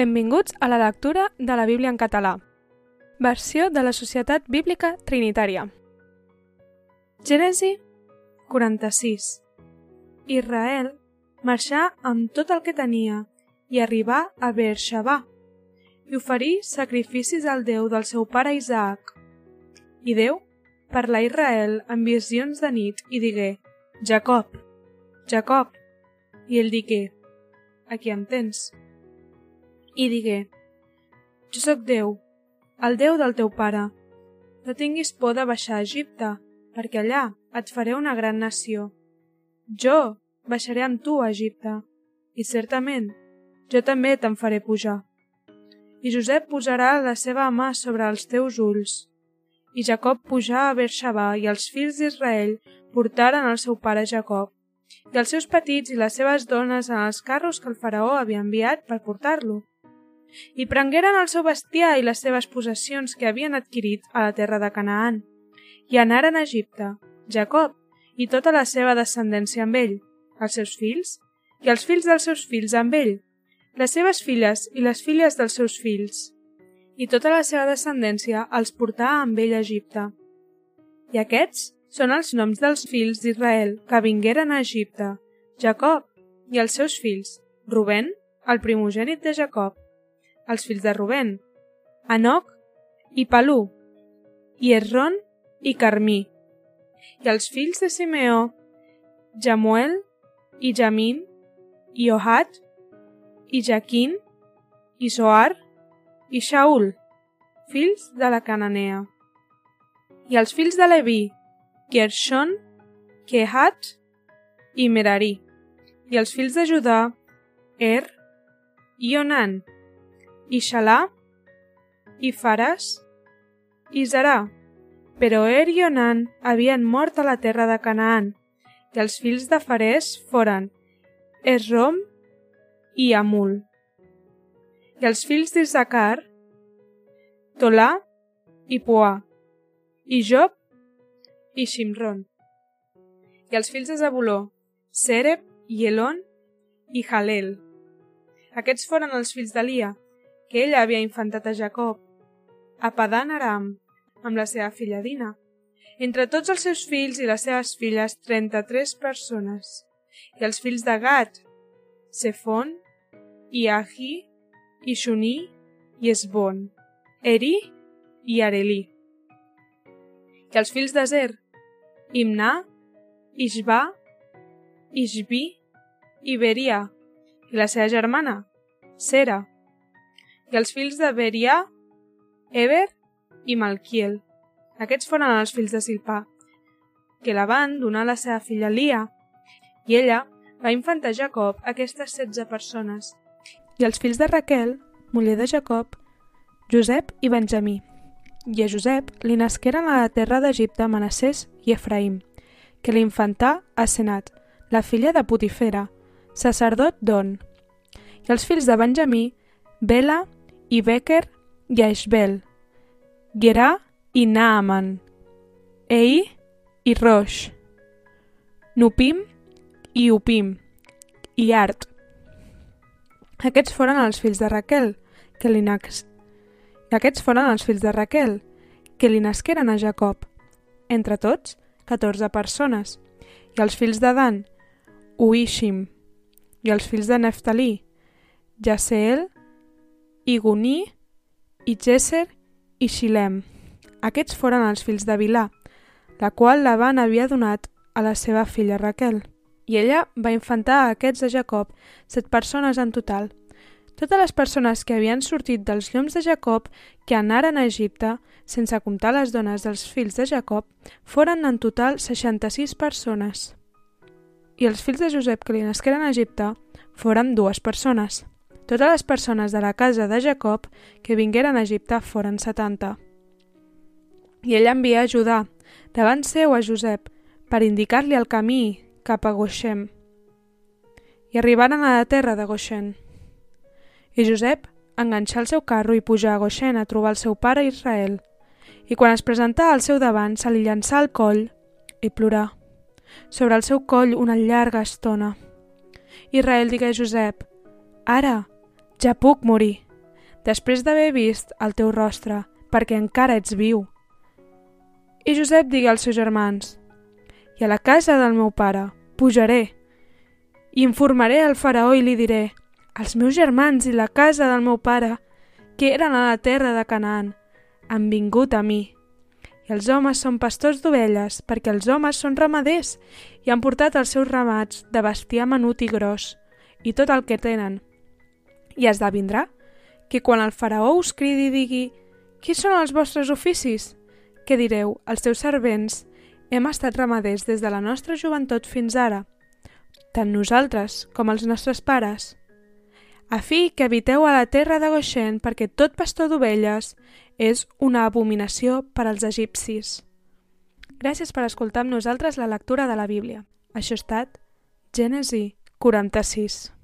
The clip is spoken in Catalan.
Benvinguts a la lectura de la Bíblia en català. Versió de la Societat Bíblica Trinitària. Gènesi 46 Israel marxà amb tot el que tenia i arribà a Beersheba i oferí sacrificis al Déu del seu pare Isaac. I Déu parlà a Israel en visions de nit i digué Jacob, Jacob. I ell digué Aquí em tens i digué Jo sóc Déu, el Déu del teu pare. No tinguis por de baixar a Egipte, perquè allà et faré una gran nació. Jo baixaré amb tu a Egipte, i certament jo també te'n faré pujar. I Josep posarà la seva mà sobre els teus ulls. I Jacob pujà a Beersheba i els fills d'Israel portaren el seu pare Jacob i els seus petits i les seves dones en els carros que el faraó havia enviat per portar-lo i prengueren el seu bestiar i les seves possessions que havien adquirit a la terra de Canaan, i anaren a Egipte, Jacob i tota la seva descendència amb ell, els seus fills i els fills dels seus fills amb ell, les seves filles i les filles dels seus fills, i tota la seva descendència els portà amb ell a Egipte. I aquests són els noms dels fills d'Israel que vingueren a Egipte, Jacob i els seus fills, Rubén, el primogènit de Jacob, els fills de Rubén, Anoc i Palú, i Esron i Carmí, i els fills de Simeó, Jamuel i Jamin, i Ohat, i Jaquín, i Soar, i Shaul, fills de la Cananea. I els fills de Leví, Gershon, Kehat i Merari. I els fills de Judà, Er i Onan, i Xalà, i Fares, i Zarà. Però Er i Onan havien mort a la terra de Canaan, i els fills de Fares foren Esrom i Amul. I els fills d'Issacar, Tolà i Poà, i Job i Shimron. I els fills de Zabuló, Sereb i Elon i Halel. Aquests foren els fills d'Elia, que ella havia infantat a Jacob, a Padan Aram, amb la seva filla Dina. Entre tots els seus fills i les seves filles, 33 persones. I els fills de Gad, Sefon, i Ahi, i Shuní, i Esbon, Eri i Arelí. I els fills de Zer, Imna, Ishba, Ishbi i Beria, i la seva germana, Sera, i els fills de Berià, Eber i Malquiel. Aquests foren els fills de Silpà, que la van donar a la seva filla Lia, i ella va infantar Jacob aquestes setze persones. I els fills de Raquel, muller de Jacob, Josep i Benjamí. I a Josep li nasqueren a la terra d'Egipte Manassès i Efraïm, que l'infantà a Senat, la filla de Putifera, sacerdot d'On. I els fills de Benjamí, Bela i Becker i Aishbel, Gerà i Naaman, Ei i Rosh, Nupim i Upim, i Art. Aquests foren els fills de Raquel, que li nax... Aquests foren els fills de Raquel, que li nasqueren a Jacob. Entre tots, 14 persones. I els fills de Dan, Uishim. I els fills de Neftalí, Jaseel i Guní, i Gesser i Xilem. Aquests foren els fills de Vilà, la qual Laban havia donat a la seva filla Raquel. I ella va infantar a aquests de Jacob, set persones en total. Totes les persones que havien sortit dels lloms de Jacob que anaren a Egipte, sense comptar les dones dels fills de Jacob, foren en total 66 persones. I els fills de Josep que li nasqueren a Egipte foren dues persones. Totes les persones de la casa de Jacob que vingueren a Egipte foren setanta. I ell envia a Judà, davant seu a Josep, per indicar-li el camí cap a Goshem. I arribaren a la terra de Goshen. I Josep enganxà el seu carro i pujà a Goshen a trobar el seu pare Israel. I quan es presentà al seu davant, se li llançà al coll i plorà. Sobre el seu coll una llarga estona. Israel digué a Josep, Ara, ja puc morir. després d'haver vist el teu rostre, perquè encara ets viu. I Josep digué als seus germans, i a la casa del meu pare pujaré, i informaré al faraó i li diré, els meus germans i la casa del meu pare, que eren a la terra de Canaan, han vingut a mi. I els homes són pastors d'ovelles, perquè els homes són ramaders i han portat els seus ramats de bestiar menut i gros, i tot el que tenen. I esdevindrà que quan el faraó us cridi i digui «Qui són els vostres oficis?» que direu «Els teus servents hem estat ramaders des de la nostra joventut fins ara, tant nosaltres com els nostres pares» a fi que habiteu a la terra de Goshen perquè tot pastor d'ovelles és una abominació per als egipcis. Gràcies per escoltar amb nosaltres la lectura de la Bíblia. Això ha estat Gènesi 46.